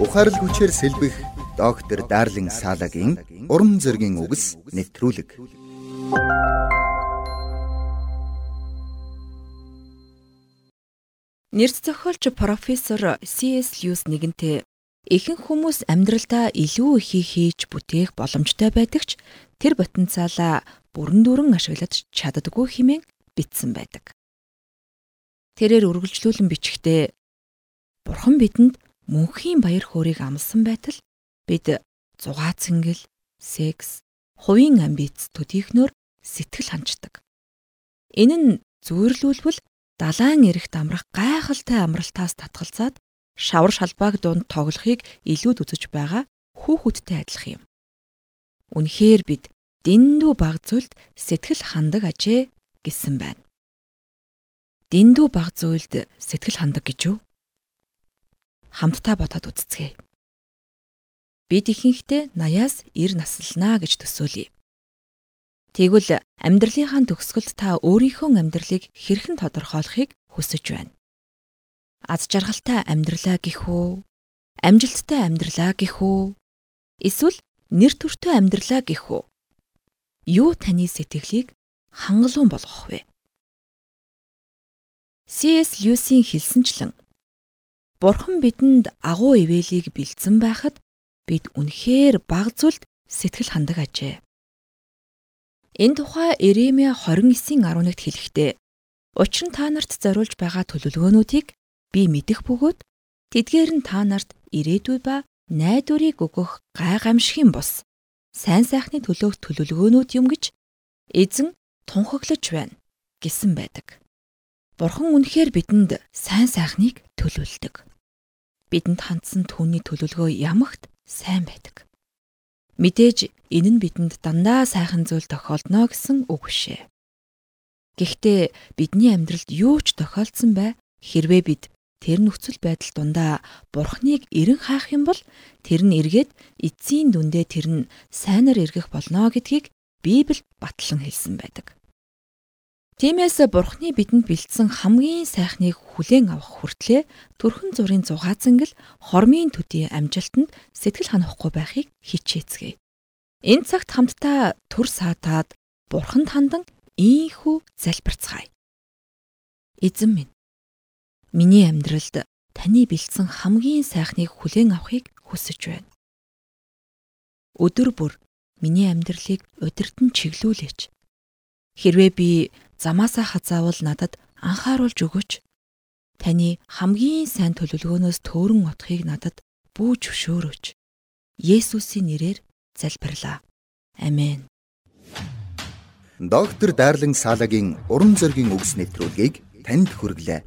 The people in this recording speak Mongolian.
Ухаарлаг хүчээр сэлбэх доктор Дарлин Салагийн уран зөгийн үгс нэвтрүүлэг. Нэрс зохиолч профессор C.S. Lewis нэгэнтээ ихэнх хүмүүс амьдралдаа илүү ихийг хийж бүтээх боломжтой байдаг ч тэр потенциалаа бүрэн дүүрэн ашиглаж чаддаггүй хэмээн бичсэн байдаг. Тэрээр үргэлжлүүлэн бичгтээ Бурхан бидэнд мөнхийн баяр хөөргийг амласан байтал бид зугаа цэнгэл, секс, хувийн амбиц төдийхнөр сэтгэл ханждаг. Энэ нь зүйрлүүлбэл далайн эрэгт амрах гайхалтай амралтаас татгалзаад шавар шалбааг дунд тоглохыг илүүд үзэж байгаа хүүхэдтэй адилах юм. Үнэхээр бид дэндүү баг зүйлд сэтгэл хандаг ажээ гэсэн байна. Дэндүү баг зүйлд сэтгэл хандаг гэж юу? Хамтдаа бодоод үзцгээе. Бид ихэнхдээ 80-аас 90 наслнаа гэж төсөөлье. Тэгвэл амьдралынхаа төгсгөлд та өөрийнхөө амьдралыг хэрхэн тодорхойлохыг хүсэж байна. Аз жаргалтай амьдралаа гэх үү? Амжилттай амьдралаа гэх үү? Эсвэл нэр төртэй амьдралаа гэх үү? Юу таны сэтгэлийг хангалуун болгох вэ? C.S. Lewis-ийн хэлсэнчлэн Бурхан бидэнд агуу ивэлийг бэлдсэн байхад бид үнэхээр баг зүйлд сэтгэл хандаг ажээ. Энэ тухай Иремья 29:11-д хэлэхдээ Учир нь та нарт зориулж байгаа төлөвлөгөөнүүдийг би мэдэх бөгөөд тэдгээр нь та нарт ирээдүй ба найдварыг өгөх гай гамшигын бус сайн сайхны төлөөх төлөвлөгөөнүүд юм гэж эзэн тунхаглаж байна гэсэн байдаг. Бурхан үнэхээр бидэнд сайн сайхныг төлөвлөдөг бидэнд хандсан түүний төлөвлөгөө ямагт сайн байдаг. Мэдээж энэ нь бидэнд дандаа сайхан зүйл тохиолдно гэсэн үг бишээ. Гэхдээ бидний амьдралд юу ч тохиолдсон бай хэрвээ бид тэр нөхцөл байдал дундаа бурхныг эрен хаах юм бол тэр нь эргээд эцсийн дүндээ тэр нь сайнаар эргэх болно гэдгийг Библи батлан хэлсэн байдаг. Тиймээс Бурхны бидэнд бэлдсэн хамгийн сайхныг хүлээн авах хүртлээр төрхөн зургийн зугаацангэл хормын төдий амжилтанд сэтгэл ханахгүй байхыг хичээцгээе. Энэ цагт хамтдаа төр саатаад Бурханд хандан ийхүү залбирцгаая. Эзэн минь миний амьдралд таны бэлдсэн хамгийн сайхныг хүлээн авахыг хүсэж байна. Өдөр бүр миний амьдралыг удирдан чиглүүлээч. Хэрвээ би замаасаа хазаавал надад анхааруулж өгөөч. Таны хамгийн сайн төлөвлөгөөнөөс төөрөн отохыг надад бүү зөвшөөрөөч. Есүсийн нэрээр залбирлаа. Амен. Доктор Дарлин Салагийн уран зөгийн үгс нэвтрүүлгийг танд хүргэлээ.